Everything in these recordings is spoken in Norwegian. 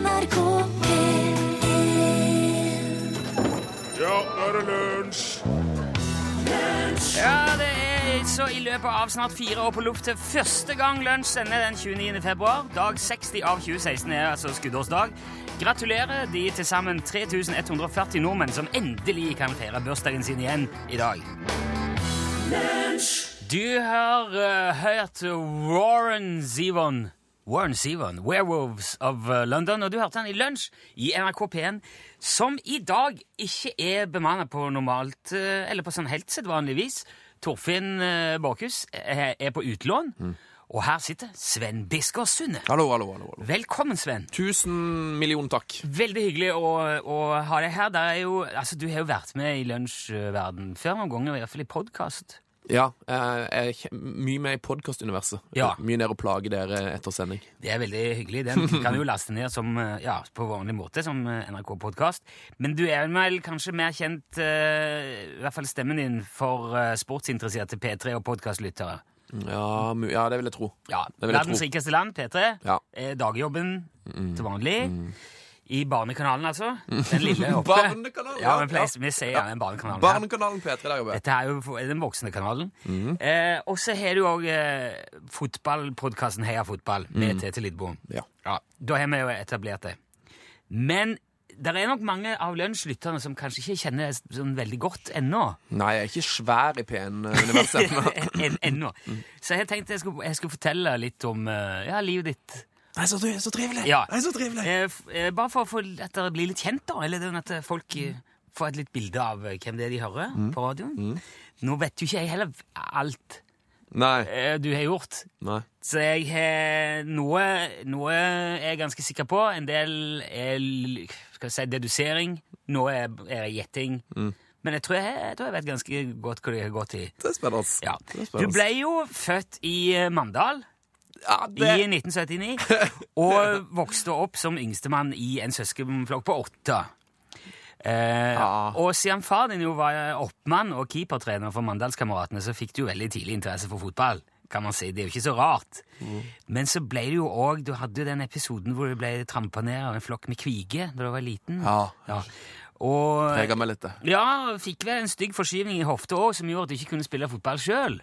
NRK P1 Ja, nå er det lunsj! Ja, det er så i løpet av snart fire år på luft til første gang lunsj sender den 29. februar. Dag 60 av 2016 er altså skuddårsdag. Gratulerer de til sammen 3140 nordmenn som endelig kan feire bursdagen sin igjen i dag. Du har uh, hørt Warren Zevon Warren Zevon, Werewolves of eh, London, og du hørte han i lunsj i NRK P1, som i dag ikke er bemannet på normalt, eh, eller på sånn helt sedvanlig vis. Torfinn eh, Borchhus er er på utlån, og her sitter Sven Biskår Sunde. Hallo, hallo, hallo. hallo. Velkommen, Sven. Tusen million takk. Veldig hyggelig å, å ha deg her. Er jo, altså, du har jo vært med i lunsjverden før noen ganger, i hvert fall i podkast. Ja, eh, jeg er mye med i podkastuniverset. Ja. Mye ned og plage dere etter sending. Det er veldig hyggelig. Den kan jo laste ned som, eh, ja, på vanlig måte som eh, NRK-podkast. Men du er vel kanskje mer kjent, i hvert fall stemmen din, for sportsinteresserte P3 og podkastlyttere. Ja, ja, det vil jeg tro. Ja, Verdens rikeste land, P3. Ja. Dagjobben dagjobben til vanlig. I Barnekanalen, altså. Den lille oppe. Barnekanalen, Ja, men pleier, vi sier ja, den Barnekanalen. Barnekanalen P3 der jobber. Dette er jo den voksne kanalen. Mm. eh, og så har du òg eh, fotballpodkasten Heia fotball med mm. Tete Lidbom. Ja. Ja, da har vi jo etablert det. Men det er nok mange av lunsjlytterne som kanskje ikke kjenner det sånn veldig godt ennå. Nei, jeg er ikke svær i P1-universet. En, ennå. Mm. Så jeg tenkte jeg skulle, jeg skulle fortelle litt om eh, ja, livet ditt. Nei, så, så trivelig! Ja. Nei, så trivelig! Eh, eh, bare for for at dere blir litt kjent, da. Eller sånn at folk mm. får et litt bilde av eh, hvem det er de hører Mm. på radioen. Nå vet jo ikke jeg heller alt Nei. eh, du har gjort. Nei. Så jeg har noe, noe er jeg ganske sikker på. En del er skal vi si, dedusering. Noe er, er gjetting. Mm. Men jeg tror jeg, jeg tror jeg vet ganske godt hva de har gått i. Det er spennende. Ja. Er Du ble jo født i eh, Mandal ja, i 1979 og vokste opp som yngstemann i en søskenflokk på åtte. Eh, Ja. Og siden far din jo var oppmann og keepertrener for Mandalskameratene, så fikk du jo veldig tidlig interesse for fotball. kan man si. Det er jo ikke så rart. Men så ble det jo òg Du hadde jo den episoden hvor du ble trampa ned av en flokk med kvige da du var liten. Ja. Ja. Og Prega meg litt, det. ja, fikk vel en stygg forskyvning i hofta òg, som gjorde at du ikke kunne spille fotball sjøl.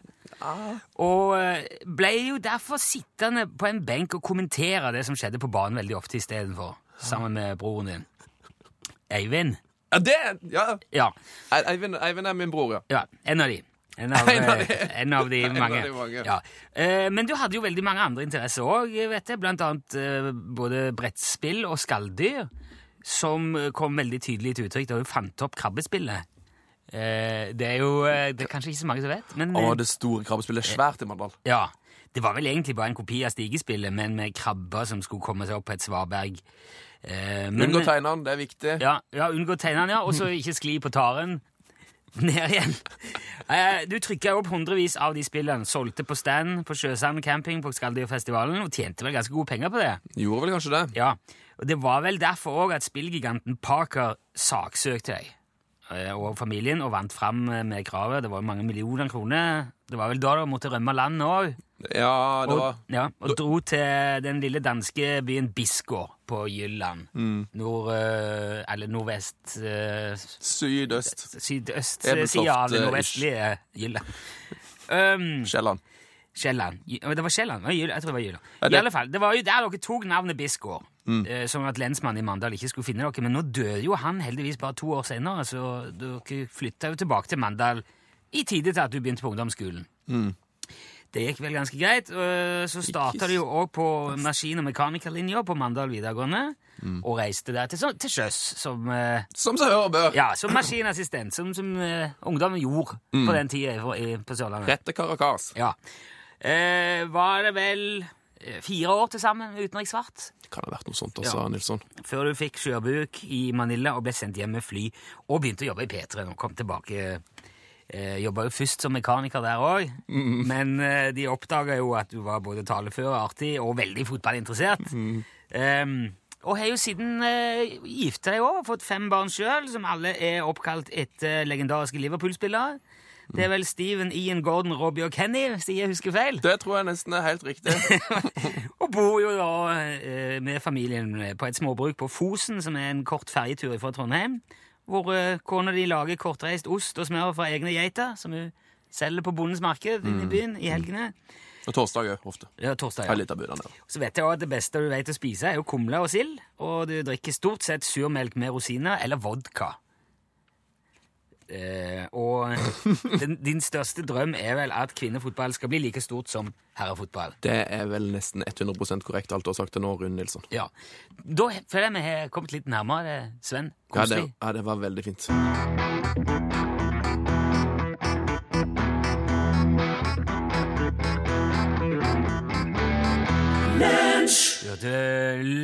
Og eh, ble jo derfor sittende på en benk og kommentere det som skjedde på banen veldig ofte istedenfor, sammen med broren din. Eivind. Ja, det Ja. Ja, Eivind, Eivind er min bror, ja. ja en av de. En av, En av eh, de. en av de En av mange. de mange. Ja. Eh, Men du hadde jo veldig mange andre interesser òg, vet jeg. Blant annet eh, både brettspill og skalldyr, som eh, kom veldig tydelig til uttrykk da hun fant opp krabbespillet. Eh, Det er jo eh, Det er kanskje ikke så mange som vet, men Å, det store krabbespillet er svært i Mandal. ja. Det var vel egentlig bare en kopi av stigespillet, men med krabber som skulle komme seg opp på et svaberg. Eh, men- Unngå tegnene, det er viktig. ja, ja, unngå tegnene, ja, og så ikke skli på taren. Ned igjen. Eh, Du trykka opp hundrevis av de spillene, solgte på stand på Sjøsand camping på Skalldyrfestivalen, og tjente vel ganske gode penger på det. Gjorde vel kanskje det? Ja, og det var vel derfor òg at spillgiganten Parker saksøkte deg og familien og vant fram med kravet. Det var jo mange millioner kroner. Det var vel da du måtte rømme landet òg. Ja, det Og, var ja, og dro til den lille danske byen Bisgård på Jylland. Mm. Nord, eh, eller nordvest eh, sydøst. Sydøstsida av det eh, nordvestlige Jylland. Um, Sjælland. Sjælland. Jy- Det var Kielland? Jeg tror det var Jylland. I alle fall, Det var jo der dere tok navnet Bisgaard. Mm. eh, sånn at lensmannen i Mandal ikke skulle finne dere. Men nå døde jo han heldigvis bare to år senere, så dere flytta jo tilbake til Mandal i tide til at du begynte på ungdomsskolen. Det gikk vel ganske greit. Så starta du jo òg på maskin- og mekanikerlinja på Mandal videregående, og reiste der til, til sjøs som eh, Som seg hør og bør. ja, som maskinassistent, som, som uh, ungdom gjorde på den tida i- på Sørlandet. Rett til Caracas. Ja. Eh, var det vel eh, fire år til sammen utenriksfart Det kan ha vært noe sånt også, Ja. Nilsson. før du fikk sjøbuk i Manila og ble sendt hjem med fly og begynte å jobbe i P3 og kom tilbake. Eh, Jobba jo først som mekaniker der òg, men eh, de oppdaga jo at du var både talefør, artig og veldig fotballinteressert. Eh, og har jo siden eh, gifta deg òg, fått fem barn sjøl, som alle er oppkalt etter legendariske Liverpool-spillere. Det er vel Steven, Ian, Gordon, Robbie og Kenny, sier jeg husker feil. Det tror jeg nesten er helt riktig. Og bor jo da eh, med familien på et småbruk på Fosen, som er en kort ferjetur fra Trondheim, hvor eh, kona di lager kortreist ost og smør fra egne geiter, som hun selger på Bondens marked inne i byen i helgene. Og torsdag òg, ofte. Ja, torsdag, ja. av. Så vet jeg også at det beste du vet å spise, er jo kumle og sild, og du drikker stort sett surmelk med rosiner eller vodka. Eh, og den, din største drøm er vel at kvinnefotball skal bli like stort som herrefotball. Det er vel nesten 100% korrekt alt du har sagt til nå, Rune Nilsson. Ja. Da føler jeg vi har kommet litt nærmere, Sven. Ja det, ja, det var veldig fint. Hørte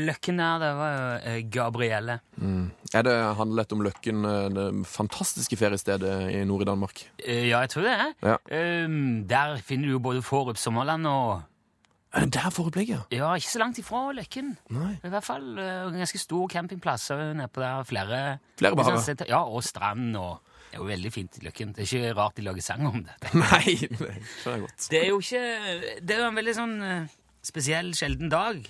Løkken der, det var jo Gabrielle. Mm. Er det handlet om Løkken, eh, det fantastiske feriestedet i nord i Danmark? Eh, Ja, jeg tror det. Ja. Um, der finner du jo både Forup Sommerland og Er det der foreblikket? Ja, ikke så langt ifra Løkken. Nei. I hvert fall eh, en ganske stor campingplass nedpå der. Flere, Flere barer. Ja, og strand. og Det er jo veldig fint i Løkken. Det er ikke rart de lager sang om det. Nei, det skjønner jeg godt. Det er jo ikke Det er jo en veldig sånn eh, spesiell, sjelden dag.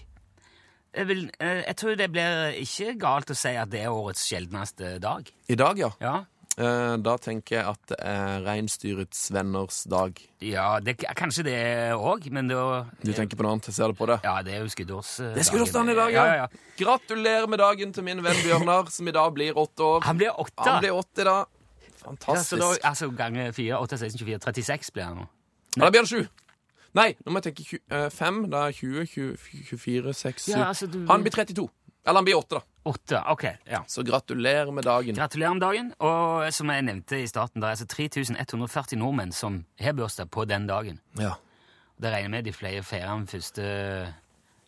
Jeg, vil, eh, jeg tror det blir ikke galt å si at det er årets sjeldneste dag. I dag, ja. Ja, Eh, Da tenker jeg at det er reinsdyrets venners dag. ja det, kanskje det òg, men da Du tenker på noe annet? Jeg ser det på det. Ja, det er jo skuddårsdagen. Det er skuddårsdagen i dag, ja. ja. ja. Gratulerer med dagen til min venn Bjørnar, som i dag blir åtte år. Han blir åtte. Han blir 80 da. ja, så Fantastisk. da, altså ganger 4, 8, 16, 24, 36 blir han nå. Han blir han sju. Nei, nå må jeg tenke tju- eh. Da er 20, 20, 24, 6, 7 Ja, altså, du- Han blir 32. Eller han blir 8, da. 8, ok, ja. Så gratulerer med dagen. Gratulerer med dagen. Og som jeg nevnte i starten, det er altså 3140 nordmenn som har bursdag på den dagen. Ja. Det regner med de flere feirer den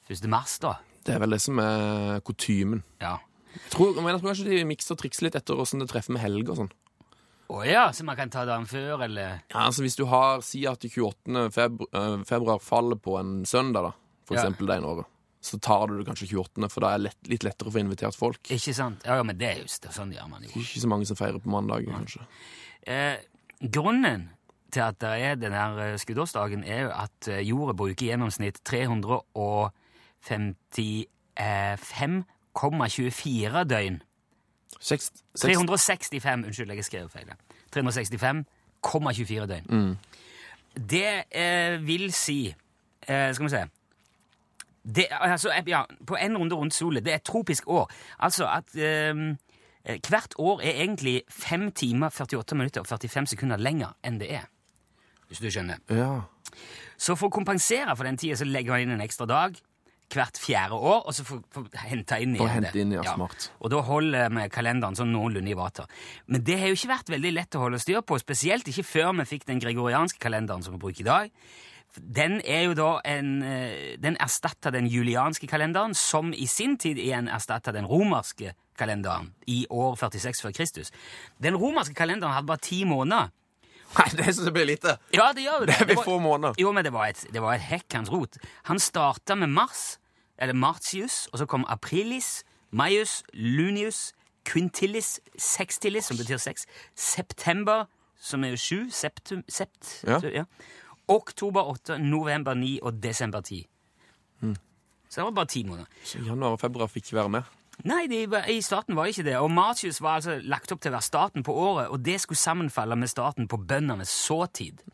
1. mars, da. Det er vel det som er kutymen. Ja. Jeg tror, jeg tror kanskje de mikser og trikser litt etter åssen det treffer med helg og sånn. Å ja, så man kan ta dagen før, eller Ja, altså Hvis du har, si at 28. Februar, eh, februar faller på en søndag, da, for Ja. eksempel det ene året, så tar du det kanskje 28., for da er det lett, litt lettere å få invitert folk. Ikke sant? Ja, ja, men det er jo sånn gjør man jo. Ikke så mange som feirer på mandag, kanskje. Eh, grunnen til at det er den her eh, skuddårsdagen, er jo at eh, jorda bruker i gjennomsnitt 355,24 døgn. Seks, seks, 365, unnskyld, jeg skrev feil. 365,24 døgn. Det eh, vil si eh, Skal vi se det, altså, eh, ja, På en runde rundt solen. Det er et tropisk år. Altså at eh, eh, hvert år er egentlig 5 timer, 48 minutter og 45 sekunder lenger enn det er. Hvis du skjønner. Ja. Så for å kompensere for den tida, så legger man inn en ekstra dag hvert fjerde år, og så får får hente inn igjen hente inn, ja, smart. Og da holder vi kalenderen sånn noenlunde i vater. Men det har jo ikke vært veldig lett å holde styr på, spesielt ikke før vi fikk den gregorianske kalenderen som vi bruker i dag. Den er jo da en eh, Den erstatta den julianske kalenderen, som i sin tid igjen erstatta den romerske kalenderen i år 46 før Kristus. Den romerske kalenderen hadde bare ti måneder. Nei, det syns jeg blir lite. Ja, det gjør det. Det blir få måneder. Jo, men det var et, det var et hekkans rot. Han starta med mars, eller martius, og så kom aprilis, maius, lunius, quintillis, sextillis, som betyr seks, september, som er jo sju, septum, sept, Ja. oktober åtte, november ni og desember ti. Mm. Så det var bare ti måneder. Så januar og februar fikk ikke være med. Nei, de, i starten var det ikke det. Og Martius var altså lagt opp til å være starten på året, og det skulle sammenfalle med starten på bøndenes såtid.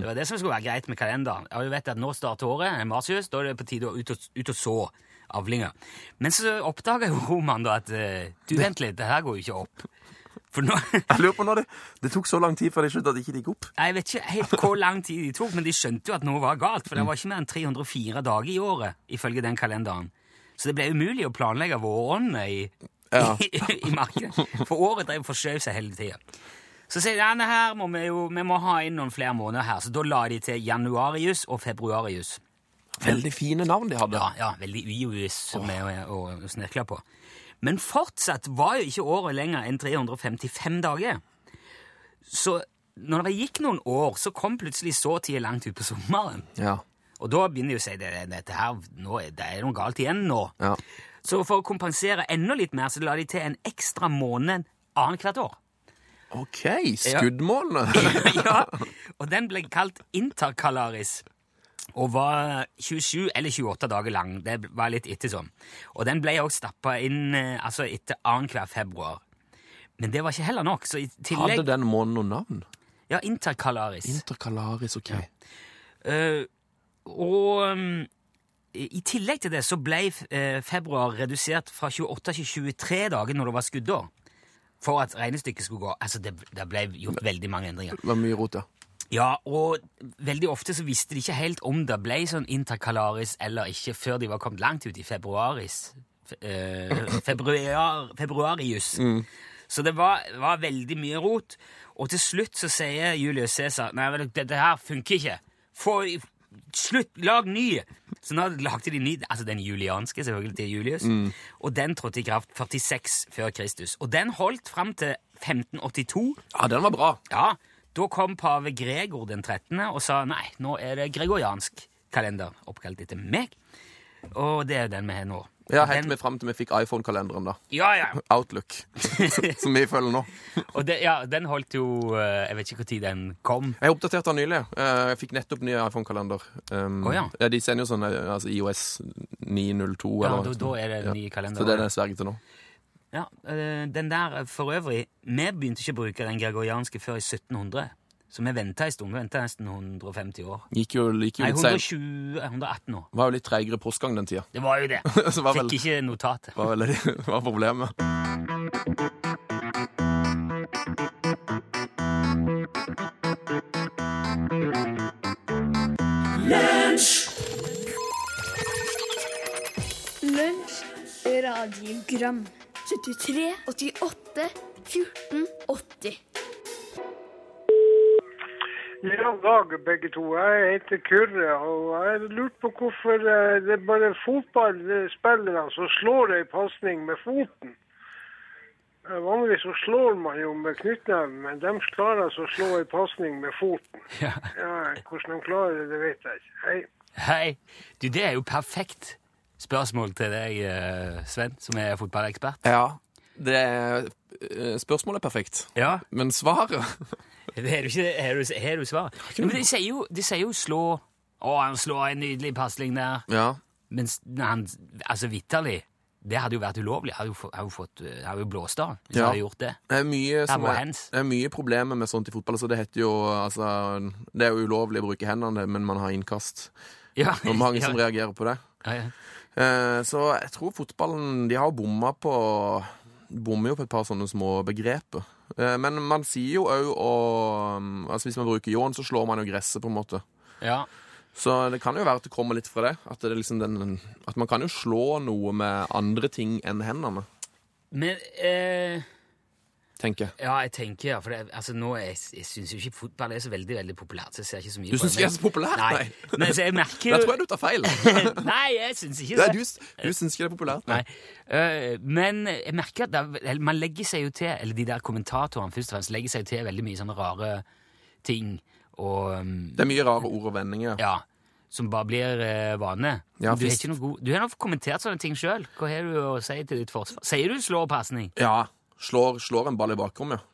Det var det som skulle være greit med kalenderen. Ja, du vet at Nå starter året, er Martius, da er det på tide å ut og, ut og så avlinger. Men så oppdaga jo Roman da at eh, Du, vent litt, det her går jo ikke opp. Nå Jeg lurer på når det, det tok så lang tid før de skjønte at det ikke gikk opp. Jeg vet ikke helt hvor lang tid de tok, men de skjønte jo at noe var galt. For det var ikke mer enn 304 dager i året, ifølge den kalenderen. Så det ble umulig å planlegge våronna i, Ja. i, i markedet. For året drev forskjøv seg hele tida. Så sier de ja, her må vi jo vi må ha inn noen flere måneder her. Så da la de til januarius og februarius. Veldig fine navn de hadde. Ja, ja veldig uius som er å, å, snirkle på. Men fortsatt var jo ikke året lenger enn 355 dager. Så når det gikk noen år, så kom plutselig så tida langt ut på sommeren. Ja. Og da begynner de å si det, dette her, nå, det er noe galt igjen nå. Ja. Så for å kompensere enda litt mer, så la de til en ekstra måned annethvert år. OK. Skuddmålene. ja, og den ble kalt Intercalaris og var 27 eller 28 dager lang. Det var litt ettersom. Og den ble også stappa inn eh, altså etter annenhver februar. Men det var ikke heller nok. så i tillegg... Hadde den måneden noe navn? Ja, Intercalaris. Intercalaris, OK. Eh, og um, i tillegg til det så ble eh, februar redusert fra 28 til 23 dager når det var skuddår. For at regnestykket skulle gå. Altså, det, det ble gjort veldig mange endringer. Det var mye rot, ja. Ja, og veldig ofte så visste de ikke helt om det ble sånn intercalaris eller ikke før de var kommet langt ut i februaris. Fe- eh, februar, februarius. Så det var, var veldig mye rot. Og til slutt så sier Julius Cæsar Nei, dette her funker ikke. Få Slutt! Lag ny! Så nå lagde de ny, altså den julianske selvfølgelig til Julius, og den trådte i kraft 46 før Kristus. Og den holdt fram til 1582. Ja, den var bra. Ja, da kom pave Gregor den 13. og sa nei, nå er det gregoriansk kalender, oppkalt etter meg. Og det er den vi har nå. Ja, Helt med fram til vi fikk iPhone-kalenderen, da. ja, ja. Outlook. Som vi følger nå. Og det, ja, den holdt jo eh, Jeg vet ikke når den kom. Jeg oppdaterte den nylig. Eh, Jeg fikk nettopp ny iPhone-kalender. Um, Å, ja. ja. De sender jo sånn eh, altså IOS 902 Ja, eller da, da er det Ja. ny kalender. Så det er det sverget til nå. Ja, den der for øvrig Vi begynte ikke å bruke den gregorianske før i 1700. Så vi venta en stund. Vi venta nesten 150 år. Gikk jo, gikk jo Nei, 120, 118 år. Var jo litt treigere postgang den tida. Det var jo det. Så var vel, Fikk ikke notatet. var vel det var problemet. Radiogram 73, 88, 14, 80 Ja, dag begge to. Jeg heter Kyrre, og jeg lurte på hvorfor eh, det er bare fotballspillere som slår ei pasning med foten. Eh, Vanligvis så slår man jo med knyttneven, men de klarer altså å slå ei pasning med foten. Ja. Ja, Hvordan de klarer det, det vet jeg ikke. Hei. Hei. Du, det er jo perfekt spørsmål til deg, eh, Sven, som er fotballekspert. Ja, det er, Spørsmålet er perfekt. Ja, Men svaret du Har du, du svar? Jo, men de sier jo, de sier jo slå Å, han slår en nydelig pasning der. Ja. Mens han Altså, vitterlig Det hadde jo vært ulovlig. Hadde jo, hadde jo fått Hadde jo blåst av hvis Ja. han hadde gjort det. Det er mye, som er, er mye problemer med sånt i fotball. Altså, det heter jo altså, Det er jo ulovlig å bruke hendene, men man har innkast. Ja. Og mange som reagerer på det. Ja, ja. Eh, så jeg tror fotballen De har bomma på Bommer jo på et par sånne små begreper. Eh, men man sier jo òg å Altså Hvis man bruker ljåen, så slår man jo gresset, på en måte. ja. Så det kan jo være at det kommer litt fra det. At, det liksom den, at man kan jo slå noe med andre ting enn hendene, Men eh, tenker jeg. Ja, jeg tenker ja, for det, altså, nå jeg, jeg syns jo ikke fotball er så veldig veldig populært. så jeg ser ikke så mye Du syns det, ikke det er så populært? Nei. Nei. Men så jeg merker Da tror jeg du tar feil. Nei, jeg syns ikke Nei, du, du syns ikke det er populært? Nei. Eh, men jeg merker at det, man legger seg jo til, eller de der kommentatorene først og fremst, legger seg jo til veldig mye sånne rare ting. Og um, Det er mye rare ord og vendinger. ja, som bare blir eh, vane. Ja, du, har ikke noe god, du har nok kommentert sånne ting sjøl. Hva har du å si til ditt forsvar? Sier du slår pasning? Ja. Slår, slår en ball i bakrommet, ja.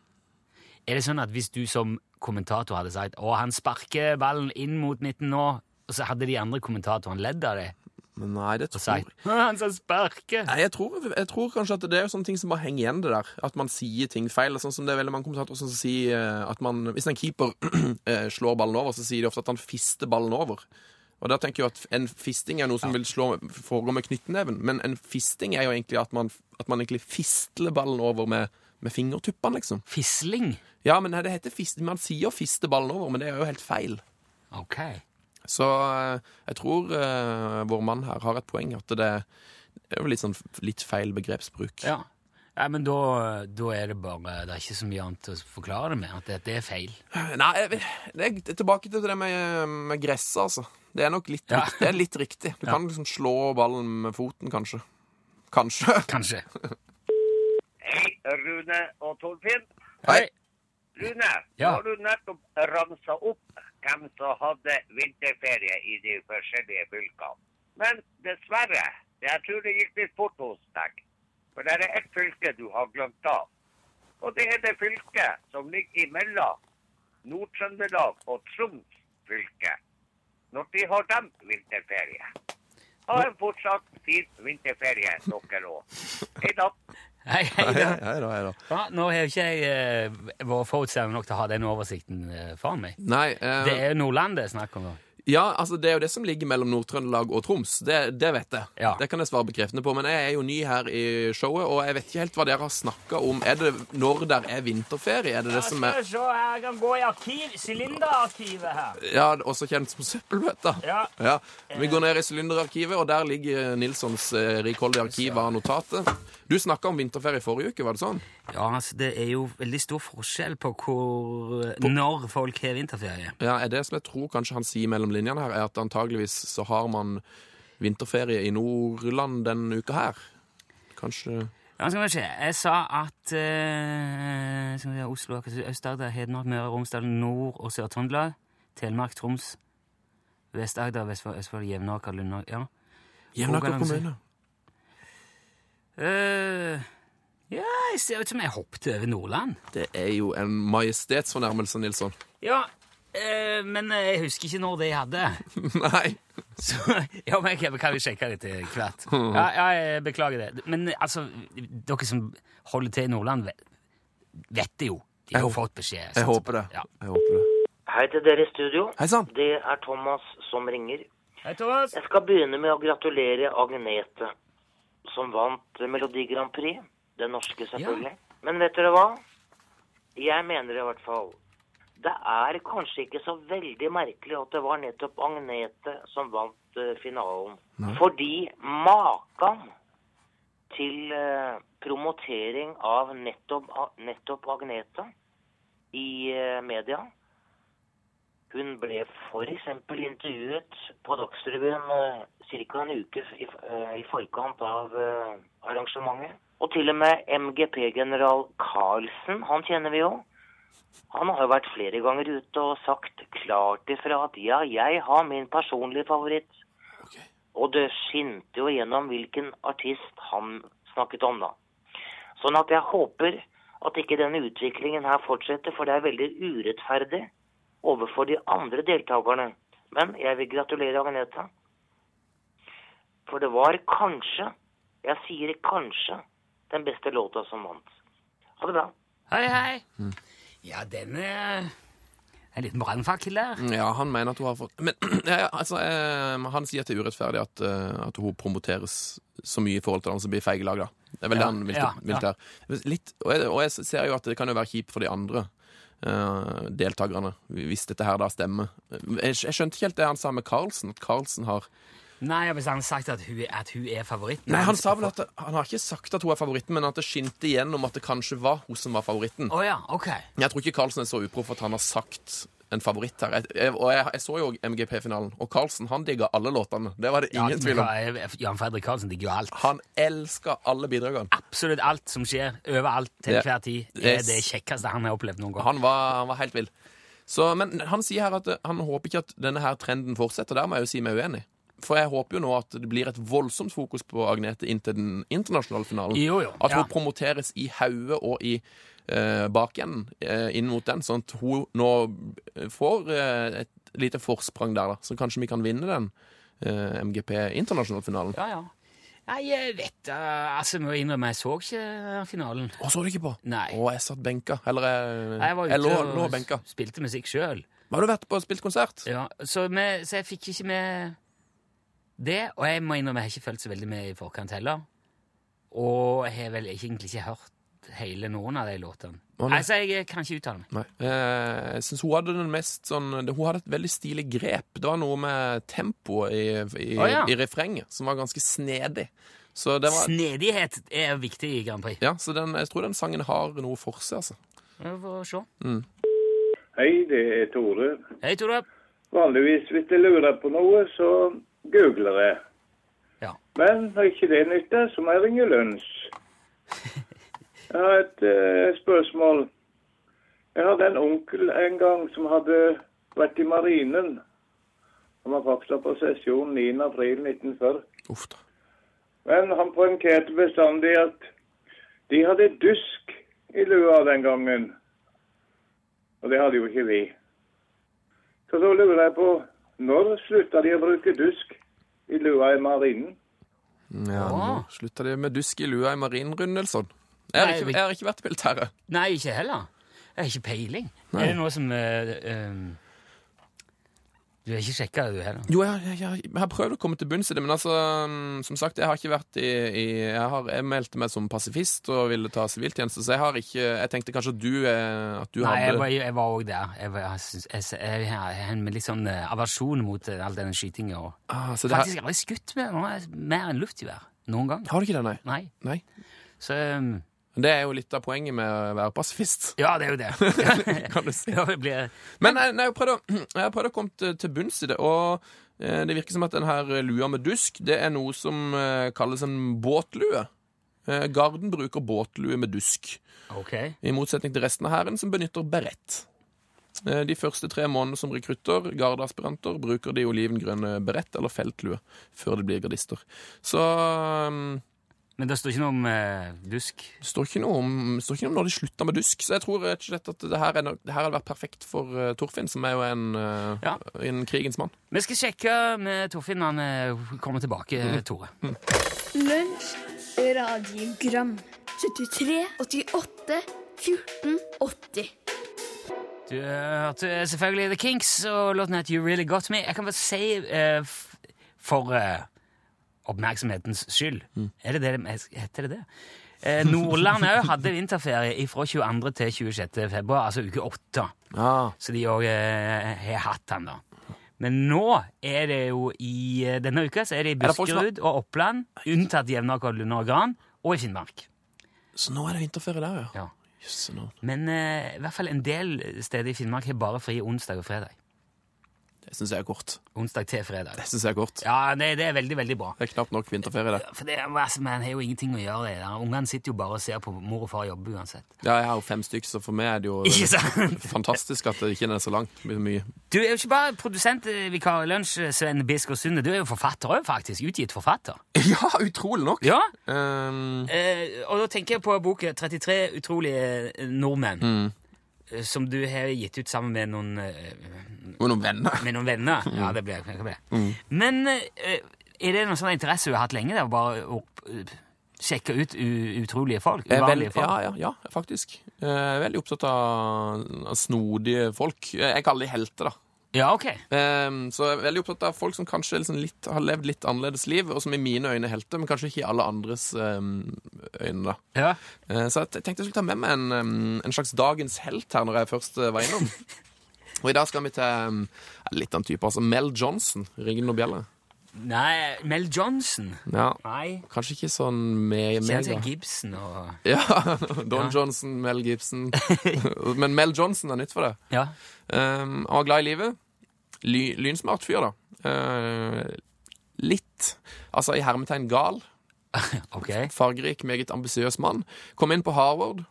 Er det sånn at hvis du som kommentator hadde sagt å, han sparker ballen inn mot midten nå, og så hadde de andre kommentatorene ledd av det Men nei, det tror jeg han som sparker? Nei, jeg tror, jeg tror kanskje at det er jo sånne ting som bare henger igjen, det der. At man sier ting feil. Sånn som det er veldig mange kommentatorer som sier eh, at man Hvis en keeper eh, slår ballen over, så sier de ofte at han fister ballen over. Og da tenker jeg at En fisting er noe som vil slå, foregå med knyttneven, men en fisting er jo egentlig at man, at man egentlig fistler ballen over med, med fingertuppene, liksom. Fisling? Ja, men det heter fist, Man sier fiste ballen over, men det er jo helt feil. Ok. Så eh, jeg tror uh, vår mann her har et poeng, at det er jo litt sånn litt feil begrepsbruk. Ja. Nei, men da, da er det bare Det er ikke så mye annet å forklare det med. At det, det er feil. Nei, det er tilbake til det med, med gresset, altså. Det er nok litt, Ja. riktig, det er litt riktig. Du kan liksom slå ballen med foten, kanskje. Kanskje. Kanskje. Hei, Rune og Torfinn. Hei. Rune, Ja. har du nettopp ramsa opp hvem som hadde vinterferie i de forskjellige fylkene. Men dessverre, jeg tror det gikk litt fort hos deg. For det er ett fylke du har glemt av. Og det er det fylket som ligger imellom Nord-Trøndelag og Troms fylke. Når de har dem vinterferie. Ha en fortsatt fin vinterferie, dere òg. Hei da. Hei, hei, da. hei da, hei da. Ja, nå har jo ikke jeg eh, vært forutseende nok til å ha den oversikten eh, foran meg. Nei, eh, Det er jo Nordland det er snakk om. da. Ja, altså det er jo det som ligger mellom Nord-Trøndelag og Troms. Det, det vet jeg. Ja. Det kan jeg svare bekreftende på. Men jeg er jo ny her i showet, og jeg vet ikke helt hva dere har snakka om. Er det når der er vinterferie? Er det det som er Skal vi se her, jeg kan gå i arkiv, sylinderarkivet her. Ja, også kjent som søppelbøtta? Ja. Ja. Vi går ned i sylinderarkivet, og der ligger Nilssons eh, rikholdige arkiv av notatet. Du snakka om vinterferie forrige uke, var det sånn? Ja, altså det er jo veldig stor forskjell på hvor, når folk har vinterferie. Ja, er det som jeg tror kanskje han sier mellom linjene her, er at antageligvis så har man vinterferie i Nordland denne uka her. Kanskje Ja, skal vi se. Jeg sa at eh, skal vi se, Oslo, Akershus, Aust-Agder, Hedmark, Møre og Romsdal, Nord- og Sør-Trøndelag, Telemark, Troms, Vest-Agder, Vestfold, Østfold, Jevnaker, Lunde Ja. Jevnaker kommune. Uh, ja, jeg ser ut som jeg hoppet over Nordland. Det er jo en majestetsfornærmelse, Nilsson. Ja, eh, men jeg husker ikke når det jeg hadde. Nei. Så, ja, men jeg kan jo sjekke det til hvert. Ja, ja, jeg beklager det. Men altså, dere som holder til i Nordland, vet, det jo. De har jo fått beskjed. Jeg håper det. Ja. Jeg håper det. Hei til dere i studio. Hei sann. Det er Thomas som ringer. Hei, Thomas. Jeg skal begynne med å gratulere Agnete, som vant Melodi Grand Prix. Den norske, selvfølgelig. Men vet dere hva? Jeg mener i hvert fall Det er kanskje ikke så veldig merkelig at det var nettopp Agnete som vant uh, finalen. Fordi maken til uh, promotering av nettopp, nettopp Agnete i uh, media hun ble f.eks. intervjuet på Dagsrevyen ca. en uke i, i forkant av arrangementet. Og til og med MGP-general Karlsen, han kjenner vi jo. Han har jo vært flere ganger ute og sagt klart ifra at ja, jeg har min personlige favoritt. Og det skinte jo gjennom hvilken artist han snakket om, da. Sånn at jeg håper at ikke denne utviklingen her fortsetter, for det er veldig urettferdig overfor de andre deltakerne. Men jeg vil gratulere Agneta. For det var kanskje, jeg sier kanskje, den beste låta som vant. Ha det bra. Hei, hei. Ja, den er en liten brannfakkel der. Ja, han mener at hun har fått Men ja, ja, altså, eh, han sier at det er urettferdig at, uh, at hun promoteres så mye i forhold til den som blir feiglag, da. Det er vel Ja, det han vil, ja, vil der. Litt, og, jeg, og jeg ser jo at det kan jo være kjipt for de andre uh, deltakerne, hvis dette her da stemmer. Jeg, jeg skjønte ikke helt det han sa med Carlsen, at Carlsen har Nei, hvis han har sagt at hun, at hun er favoritten Nei, han sa vel at Han har ikke sagt at hun er favoritten, men at det skinte igjennom at det kanskje var hun som var favoritten. Oh, ja, ok. Jeg tror ikke Carlsen er så uproff at han har sagt en favoritt her. Jeg, jeg, og jeg, jeg så jo MGP-finalen, og Carlsen han digga alle låtene. Det var det Ja, ingen tvil om. Jan Fredrik Karlsen digger jo alt. Han elsker alle bidragene. Absolutt alt som skjer, overalt, til enhver tid, det- er det kjekkeste han har opplevd noen gang. Han var, han var helt vill. Så, men han sier her at han håper ikke at denne her trenden fortsetter. Der må jeg jo si meg uenig. For jeg håper jo nå at det blir et voldsomt fokus på Agnete inntil den internasjonale finalen. Jo, jo, At hun ja. promoteres i hodet og i eh, bakenden eh, inn mot den, sånn at hun nå får eh, et lite forsprang der, da. Så kanskje vi kan vinne den eh, MGP internasjonalfinalen. Ja, ja. Nei, jeg vet uh, Altså, må innrømme, jeg så ikke finalen. Å, så du ikke på? Nei. Å, jeg satt benka. Eller jeg, Jeg var jeg lå, lå, lå benka. og spilte musikk sjøl. Har du vært på og spilt konsert? Ja, så, vi- så jeg fikk ikke med det. Og jeg må innrømme, jeg har ikke følt så veldig med i forkant heller. Og jeg har vel egentlig ikke hørt hele noen av de låtene. Nei. altså, jeg kan ikke uttale meg. Nei. Eh, Jeg syns hun hadde den mest sånn Hun hadde et veldig stilig grep. Det var noe med tempoet i, i, Å, ja. i refrenget som var ganske snedig. Så det var Snedighet er viktig i Grand Prix. Ja, så den, jeg tror den sangen har noe for seg, altså. Vi får se. Hei, det er Tore. Hei, Tore. Vanligvis hvis jeg lurer på noe, så googler det. Ja. Men når ikke det nytter, så må jeg ringe lunsj. Jeg har et uh, spørsmål. Jeg hadde en onkel en gang som hadde vært i marinen. Han var faktisk på sesjon 9. april 1940. Uff da. Men han poengterte bestandig at de hadde dusk i lua den gangen. Og det hadde jo ikke vi. Så da lurer jeg på når slutta de å bruke dusk i lua i marinen? Ja, nå slutta de med dusk i lua i marinen, Nilsson. Jeg har ikke, jeg har ikke vært i militæret. Nei, ikke heller. Jeg har ikke peiling. Er det noe som uh, eh, Du har ikke sjekka det, du heller? Jo, jeg, jeg, jeg, jeg har prøvd å komme til bunns i det, men altså, mm, som sagt, jeg har ikke vært i, i jeg, har, jeg meldte meg som pasifist og ville ta siviltjeneste, så jeg har ikke Jeg tenkte kanskje at du, eh, at du Nei, hadde var, jeg var også der. Jeg, har en litt sånn eh, aversjon mot eh, all denne skytinga. Og ah, Faktisk har jeg aldri skutt med mer enn luftgevær. Noen gang. Har du ikke det, nei? Nei. nei? Så um, Det er jo litt av poenget med å være pasifist. Ja, det er jo det. Kan du si. Ja, det blir, Men jeg, nei, jeg har prøvd å, jeg har prøvd å komme til, bunns i det, og eh, det virker som at den her lua med dusk, det er noe som eh, kalles en båtlue. Eh, Garden bruker båtlue med dusk, ok. i motsetning til resten av hæren som benytter berett. Eh, De første tre månedene som rekrutter, gardeaspiranter, bruker de olivengrønne berett eller feltlue før de blir gardister. Så um, Men det står ikke noe om eh, dusk? det står ikke noe om, står ikke noe om når de slutta med dusk, så jeg tror rett og slett at det her, er, det her hadde vært perfekt for uh, Torfinn, som er jo en, uh, Ja. en krigens mann. Vi skal sjekke med Torfinn når han eh, kommer tilbake, Tore. Lunsj, radiogram 73, 88, 14, 80 Du hørte selvfølgelig The Kinks og låten het You Really Got Me. Jeg kan bare si f- for oppmerksomhetens skyld Er det det Heter det det? Eh, Nordland òg hadde vinterferie fra 22. til 26. februar, altså uke 8. Ah. Så de òg eh, har hatt den, da. Men nå er det jo i eh, denne uka så er det i Er Buskerud og Oppland, unntatt Jevnaker, Lunde og Gran, og i Finnmark. Så nå er det vinterferie der, ja. Ja. Yes, no. Men eh, i hvert fall en del steder i Finnmark har bare fri onsdag og fredag. Det syns jeg er kort. Onsdag til fredag. Det synes jeg er kort. Ja, det, det er veldig, veldig bra. Det er knapt nok vinterferie, det. For det, altså, Man har jo ingenting å gjøre. det der. Ungene sitter jo bare og ser på mor og far jobbe uansett. Ja, jeg har jo fem stykker, så for meg er det jo fantastisk at det ikke er så langt. Mye. Du er jo ikke bare produsentvikar i Lunsj, Sven Bisker Sunde. Du er jo forfatter òg, faktisk. Utgitt forfatter. Ja, utrolig nok. Ja, Um, eh, Og da tenker jeg på boka 33 utrolige eh, nordmenn. Mm. eh, Som du har gitt ut sammen med noen, og noen venner. med noen venner. Mm. Ja, det blir det. blir. Men eh, er det noen sånn interesse du har hatt lenge? Det, å bare opp, eh, sjekke ut utrolige folk? Uvanlige folk? ja, ja, ja, faktisk. Veldig opptatt av, snodige folk. Jeg kaller de helter, da. Ja, ok. Um, så jeg er veldig opptatt av folk som kanskje liksom litt, har levd litt annerledes liv, og som i mine øyne er helter, men kanskje ikke i alle andres um, øyne. da. Ja. Eh, Så jeg tenkte jeg skulle ta med meg en, um, en slags dagens helt her når jeg først var innom. Og i dag skal vi til um, litt av en type, altså Mel Johnson. Ringer noen bjeller? Nei, Mel Johnson. Ja, Nei. kanskje ikke sånn me Kjenner til Gibson og Ja, Don Ja. Johnson, Mel Gibson. Men Mel Johnson er nytt for det. Ja. Um, han var glad i livet. Ly, lynsmart fyr, da. Uh, litt, altså i hermetegn gal. okay. Fargerik, meget ambisiøs mann. Kom inn på Harvard,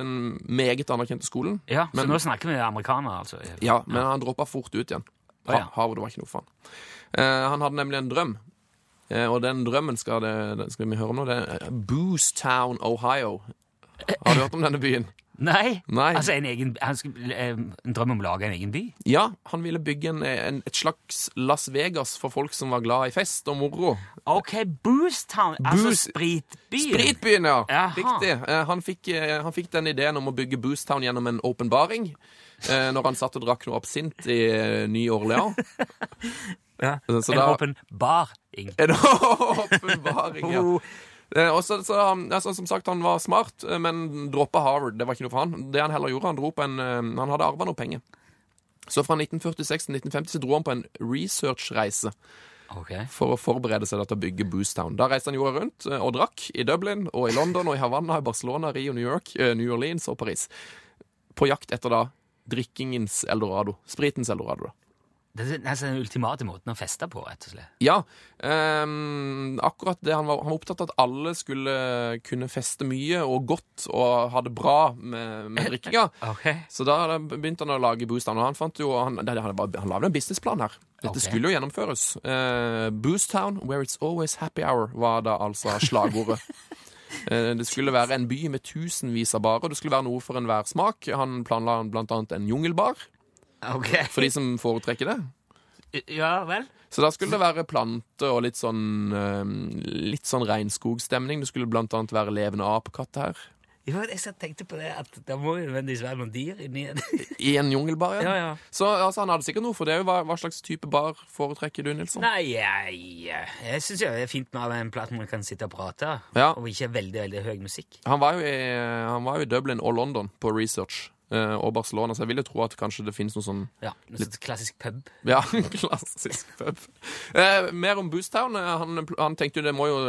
den meget anerkjente skolen. Ja, Så Men- nå snakker vi amerikanere, altså? Ja, men han droppa fort ut igjen. Ja. Harvard var ikke noe for han. Eh, han hadde nemlig en drøm. Eh, og den drømmen skal, det, den skal vi høre nå. Det er Boostown, Ohio. Har du hørt om denne byen? Nei? Nei. Altså en egen Han skulle eh, en drøm om å lage en egen by? Ja, han ville bygge en, en, et slags Las Vegas for folk som var glad i fest og moro. Ok, Boostown. Altså spritbyen. Spritbyen, ja! Jaha. Riktig. Eh, Han fikk, eh, han fikk den ideen om å bygge Boostown gjennom en åpenbaring. eh, Når han satt og drakk noe absint i eh, Ny-Orleans. Ja. Så en åpenbaring. En åpenbaring, ja. Eh, og så, så han, altså, som sagt, han var smart, eh, men droppa Harvard. Det var ikke noe for han. Det han heller gjorde, han dro på en eh, Han hadde arva noe penger. Så fra 1946 til 1950 så dro han på en researchreise Okay. for å forberede seg til å bygge Boostown. Da reiste han jorda rundt og drakk i Dublin og i London og i Havanna, i Barcelona, Rio, New York, New Orleans og Paris. På jakt etter da drikkingens eldorado. Spritens eldorado, da. Det er nesten den ultimate måten å feste på, rett og slett. Ja. Um, akkurat det han var, han var opptatt av at alle skulle kunne feste mye og godt og ha det bra med, med drikkinga. okay. Så da begynte han å lage Boostown, og han fant jo Han, han, han lagde en businessplan her. Dette okay. skulle jo gjennomføres. Uh, Boostown, where it's always happy hour, var da altså slagordet. Eh, Det skulle være en by med tusenvis av barer. Det skulle være noe for enhver smak. Han planla blant annet en jungelbar, Ok. for de som foretrekker det. Ja vel? Så da skulle det være planter og litt sånn Litt sånn regnskogstemning. Det skulle blant annet være levende apekatt her. Ja, jeg tenkte på det, at det må jo nødvendigvis være noen dyr inni en I en jungelbar, ja. Ja, ja. Så altså, han hadde sikkert noe for det. Hva, hva slags type bar foretrekker du, Nilsson? Nei, jeg, jeg syns det er fint med en plass hvor man kan sitte og prate, Ja. og ikke veldig veldig høy musikk. Han var, jo i, han var jo i Dublin og London på research. Eh, og Barcelona, så jeg vil jo tro at kanskje det finnes noe sånn Ja, Noe sånt klassisk pub. Ja, klassisk pub. Eh, mer om Boostown. Eh, Han, han tenkte jo det må jo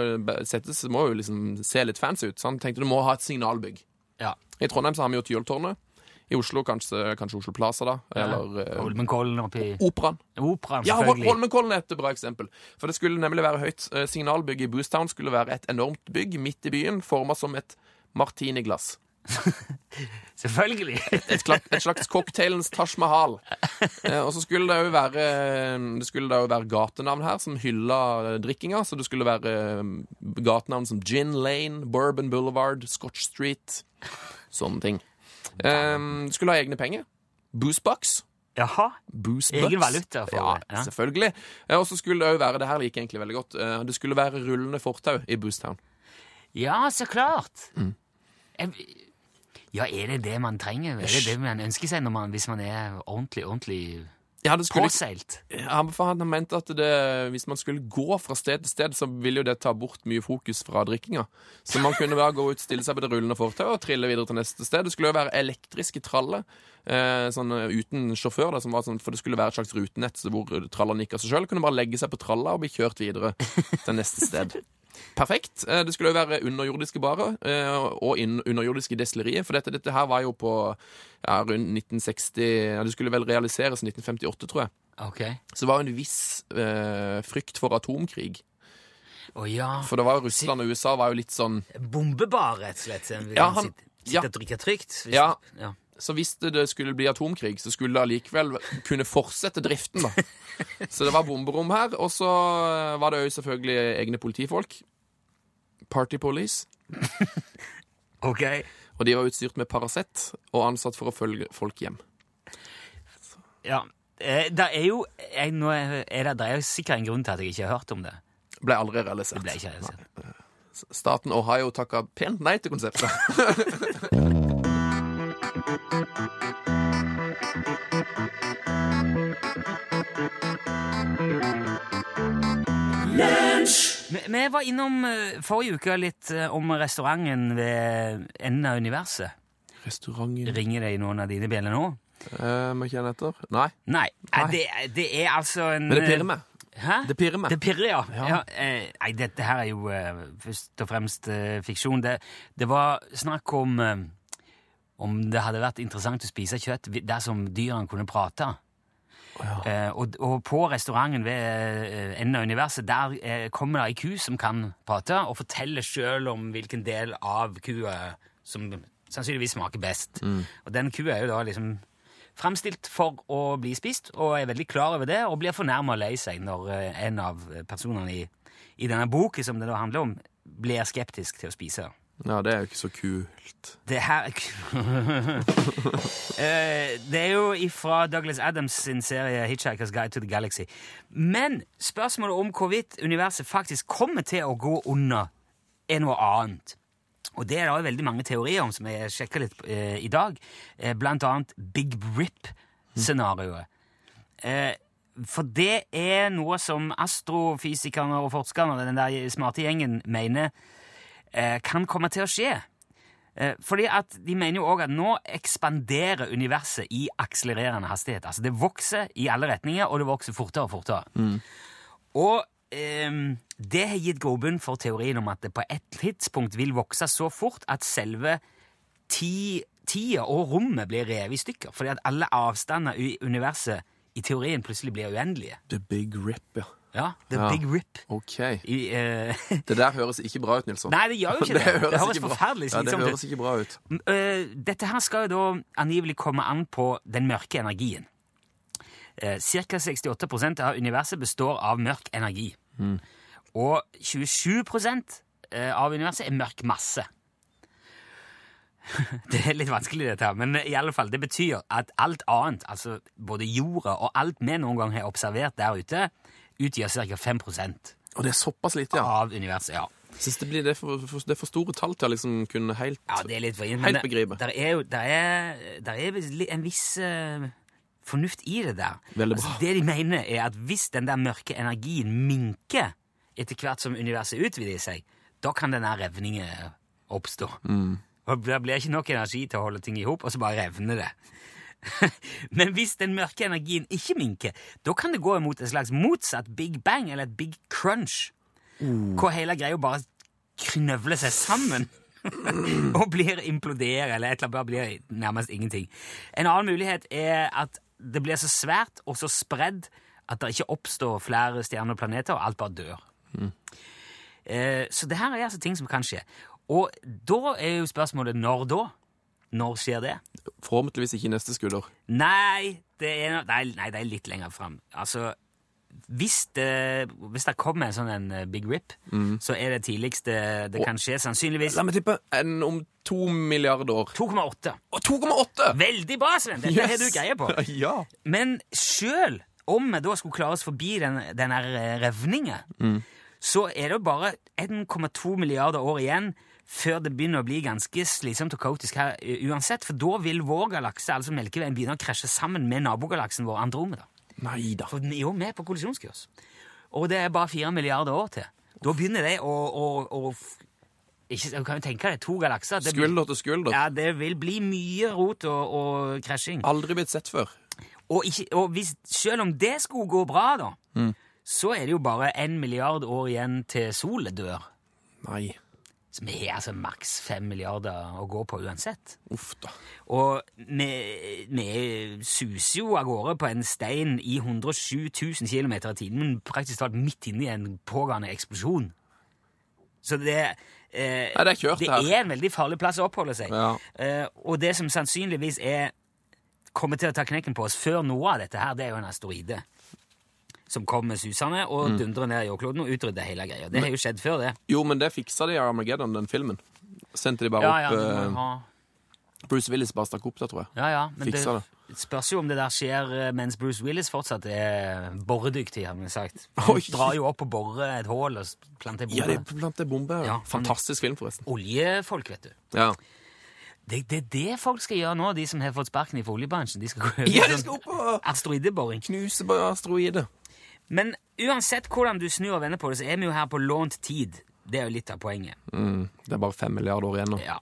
settes, det må jo liksom se litt fancy ut. Så han tenkte det må ha et signalbygg. Ja. I Trondheim så har vi jo Tyholttårnet. I Oslo kanskje, kanskje Oslo Plaza, da. Eller eh, Holmenkollen oppi Operaen. Operaen, Ja, Holmenkollen er et bra eksempel. For det skulle nemlig være høyt. Eh, Signalbygget i Boostown skulle være et enormt bygg midt i byen, forma som et martiniglass. Selvfølgelig. Et, slags, et slags cocktailens Taj Mahal. Eh, og så skulle det jo være Det skulle da jo være gatenavn her som hylla eh, drikkinga. Så det skulle være eh, gatenavn som Gin Lane, Bourbon Boulevard, Scotch Street. Sånne ting. Eh, skulle ha egne penger. Boostbox. Jaha. Boostbucks. Egen valuta for ja, det, ja. selvfølgelig. Eh, Og så skulle det jo være Det her liker egentlig veldig godt. eh, Det skulle være rullende fortau i Boostown. Ja, så klart. Mm. Jeg, ja, er det det man trenger? Er det det man ønsker seg man, hvis man er ordentlig, ordentlig Ja, skulle påseilt? Han, han mente at det, hvis man skulle gå fra sted til sted, så ville jo det ta bort mye fokus fra drikkinga. Så man kunne bare gå ut, stille seg på det rullende fortauet og trille videre til neste sted. Det skulle jo være elektriske traller, eh, sånn eh, uten sjåfør, da, som var sånn, for det skulle være et slags rutenett hvor trallene gikk av seg sjøl. Kunne bare legge seg på tralla og bli kjørt videre til neste sted. Perfekt. Eh, Det skulle jo være underjordiske barer eh, og underjordiske destillerier. For dette, dette her var jo på ja, rundt 1960 ja, Det skulle vel realiseres i 1958, tror jeg. Okay. Så det var en viss eh, frykt for atomkrig. Oh, ja. For det var jo Russland og USA var jo litt sånn Bombebar, rett og slett. Vi Ja, kan han- sitte, sitte ja. og drikke trygt. hvis- Ja. ja. Så hvis det, skulle bli atomkrig, så skulle det allikevel kunne fortsette driften, da. Så det var bomberom her. Og så eh, var det jo selvfølgelig egne politifolk. Party Police. Ok. Og de var utstyrt med Paracet og ansatt for å følge folk hjem. Ja. Eh, Det er jo jeg, nå er er det, det er jo sikkert en grunn til at jeg ikke har hørt om det. Ble aldri realisert. Det ble ikke realisert. Staten Ohio takka pent nei til konseptet. Vi, var innom eh, forrige uke litt eh, om restauranten ved enden av universet. Restauranten Ringer det i noen av dine bjeller nå? eh, Må kjenne etter? Nei. Nei. Nei. Det, det er altså en Men det pirrer meg. Hæ? Det pirrer meg. Det pirrer, ja. Ja. ja. eh, nei, dette her er jo eh, først og fremst eh, fiksjon. Det, det var snakk om eh, om det hadde vært interessant å spise kjøtt vi- dersom dyrene kunne prate. Eh, og, og på restauranten ved eh, enden av universet der eh, kommer det ei ku som kan prate, og forteller sjøl om hvilken del av kua som sannsynligvis smaker best. Og den kua er jo da liksom framstilt for å bli spist, og er veldig klar over det, og blir fornærma og lei seg når eh, en av personene i, i denne boken som det da handler om, blir skeptisk til å spise. Ja, det er jo ikke så kult. Det her Eh, Det er jo ifra Douglas Adams sin serie Hitchhiker's Guide to the Galaxy. Men spørsmålet om hvorvidt universet faktisk kommer til å gå under, er noe annet. Og det er det veldig mange teorier om, som jeg sjekka litt eh, i dag. Eh, blant annet Big Rip-scenarioet. Eh, for det er noe som astrofysikerne og forskerne og den der smarte gjengen mener kan komme til å skje. Eh, fordi at De mener jo også at nå ekspanderer universet i akselererende hastighet. Altså Det vokser i alle retninger, og det vokser fortere og fortere. Og ehm, det har gitt grobunn for teorien om at det på et tidspunkt vil vokse så fort at selve ti, tida og rommet blir revet i stykker. Fordi at alle avstander i universet i teorien plutselig blir uendelige. The Big Rip, ja. Ja, The Ja. Big Rip. OK. I, eh, Det der høres ikke bra ut, Nilsson. Nei, det gjør jo ikke det. Det høres det høres forferdelig Ja, det slitsomt ut. høres ikke bra ut. Eh, dette her skal jo da angivelig komme an på den mørke energien. Uh, Ca. 68% av universet består av mørk energi. Og 27 eh, av universet er mørk masse. Det er litt vanskelig, dette her, men i alle fall, det betyr at alt annet, altså både jorda og alt vi noen gang har observert der ute, utgjør ca. 5% Og det er såpass lite, ja. av universet. ja. Synes det blir det for, for, det er for store tall til å liksom kunne helt Ja, det er litt vrient. Helt men begripe. Der er jo der er, der er en viss uh, fornuft i det der. Veldig bra. Altså, det de mener, er at hvis den der mørke energien minker etter hvert som universet utvider seg, da kan denne revningen oppstå. Mm. Og det blir ikke nok energi til å holde ting i hop, og så bare revner det. Men hvis den mørke energien ikke minker, da kan det gå imot et slags motsatt big bang, eller et big crunch, hvor hele greia bare knøvler seg sammen og blir implodere, eller et eller annet blir nærmest ingenting. En annen mulighet er at det blir så svært og så spredd at det ikke oppstår flere stjerner og planeter, og alt bare dør. Eh, så det her er altså ting som kan skje. Og da er jo spørsmålet når da? Når skjer det? Forhåpentligvis ikke i neste skulder. Nei, det er, nei, nei, det er litt lenger fram. Altså, hvis det, hvis det kommer en sånn en eh, big rip, så er det tidligste det kan skje, sannsynligvis La meg tippe en om to milliarder år. 2,8. Å, 2,8! Veldig bra, Sven! Dette har du greie på. Ja. Men sjøl om vi da skulle klare oss forbi den, denne revninga, mm. så er det jo bare 1,2 milliarder år igjen før det begynner å bli ganske slitsomt og kaotisk her uansett, for da vil vår galakse, altså Melkeveien, begynne å krasje sammen med nabogalaksen vår Andromeda. Nei da. For den er jo med på kollisjonskurs. Og det er bare fire milliarder år til. Da begynner det å, å, å ikke, Du kan jo tenke deg to galakser. Det Skulder til skulder. Ja, det vil bli mye rot og, og krasjing. Aldri blitt sett før. Og, ikke, og hvis, selv om det skulle gå bra, da, så er det jo bare en milliard år igjen til solen dør. Nei. Vi har altså maks fem milliarder å gå på uansett. Uff da. Og vi, vi suser jo av gårde på en stein i 107 000 km i tiden, men praktisk talt midt inne i en pågående eksplosjon. Så det, eh, Nei, det er kjørt, det er en veldig farlig plass å oppholde seg. Ja. Eh, og det som sannsynligvis er kommer til å ta knekken på oss før noe av dette her, det er jo en asteroide. Som kom med susende og Mm. dundrer ned i jordkloden og utrydder hele greia. Det har jo skjedd før, det. Jo, men det fiksa de i Armageddon, den filmen. Sendte de bare Ja, opp ja, eh, ha- Bruce Willis bare stakk opp der, tror jeg. ja, ja, men Fiksa det spørs jo om det der skjer eh, mens Bruce Willis fortsatt er boredyktig, har vi sagt. Han drar jo opp og borer et hull og planter bombe. Ja, bomber. det planter bombe. Ja, Fantastisk film, forresten. Oljefolk, vet du. Ja. Det, det er det folk skal gjøre nå, de som har fått sparken i oljebransjen. De skal gå over ja, de skal opp og asteroideboring. knuse på asteroider. Men uansett hvordan du snur og vender på det, så er vi jo her på lånt tid. Det er jo litt av poenget. Mm, det er bare fem milliarder år igjen nå. Ja.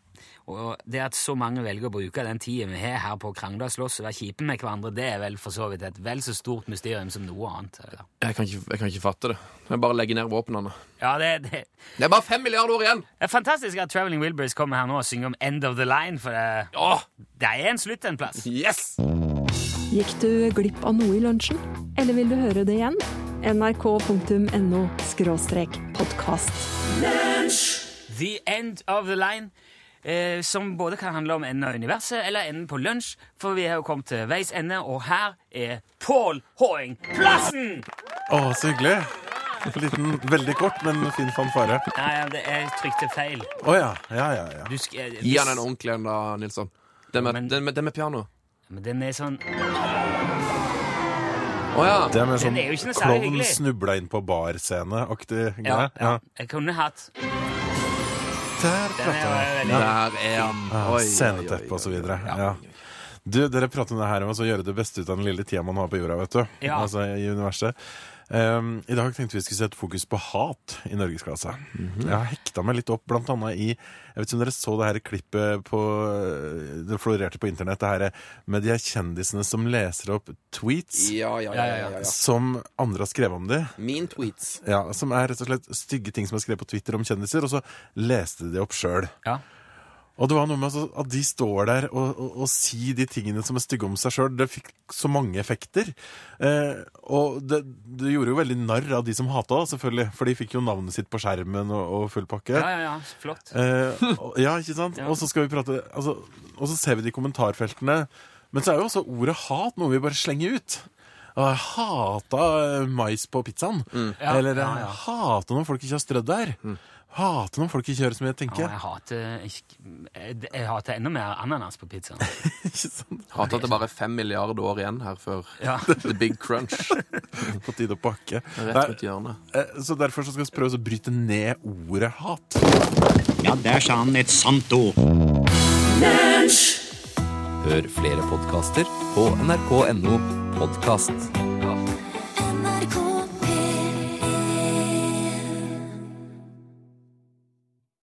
Og det at så mange velger å bruke den tida vi har her på å krangle og slåss og være kjipe med hverandre, det er vel for så vidt et vel så stort mysterium som noe annet. eller? Jeg kan ikke, jeg kan ikke fatte det. Jeg bare legger ned våpnene. Ja, det, det, Det er bare fem milliarder år igjen! det er fantastisk at Traveling Wilburys kommer her nå og synger om End of the Line, for det, Åh, det er en slutt en plass. yes! Gikk du glipp av noe i lunsjen? Eller vil du høre det igjen? nrk.no podkast. The End of the Line, eh, som både kan handle om enden av universet eller enden på lunsj, for vi har jo kommet til veis ende, og her er Pål Håing Plassen! Å, så hyggelig. En liten, veldig kort, men fin fanfare. Nei, ja, det, er trykte feil. Å ja. Ja, ja, ja. Du sk- eh, Gi han en ordentlig en, da, Nilsson. Den med, Men- den med, den med piano. Men den er sånn Å ja. Det er mer sånn er klovn snubla inn på barscene-aktig Ja, greie. ja. Jeg kunne hatt Der er prater veldig Der er han. Ja, Oi, Sceneteppe og så videre. Ja. Du, dere prater om det her om å gjøre det beste ut av den lille tida man har på jorda, vet du. Ja. Altså i universet. Um, I dag tenkte vi skulle sette fokus på hat i Norgesklasse. Mhm. Jeg har hekta meg litt opp blant annet i Jeg vet ikke om dere så det her klippet på Det florerte på internett, det her med de her kjendisene som leser opp tweets Ja, ja, ja, ja, ja, ja. som andre har skrevet om de. Min tweets. Ja, Som er rett og slett stygge ting som er skrevet på Twitter om kjendiser, og så leste de det opp sjøl. Ja. Og det var noe med at de står der og, og, og sier de tingene som er stygge om seg sjøl. Det fikk så mange effekter. Eh, og det, det gjorde jo veldig narr av de som hata det, selvfølgelig. For de fikk jo navnet sitt på skjermen og, og full pakke. Ja, ja, ja. Flott. Eh, og, ja, ikke sant? Ja. Og så skal vi prate altså, Og så ser vi det i kommentarfeltene. Men så er jo også ordet hat noe vi bare slenger ut. Og jeg hata eh, mais på pizzaen. Ja, Eller jeg ja. hata når folk ikke har strødd der. Hater når folk ikke gjør som jeg Ja, tenker. jeg, hater, jeg, jeg hater enda mer ananas på pizzaen. Ikke sant? Hater at det bare er fem milliarder år igjen her før Ja. the big crunch. På tide å pakke. Rett rundt hjørnet. eh, Så derfor så skal vi prøve å bryte ned ordet hat. Ja, der sa han et sant ord. Hør flere podkaster på nrk.no podkast.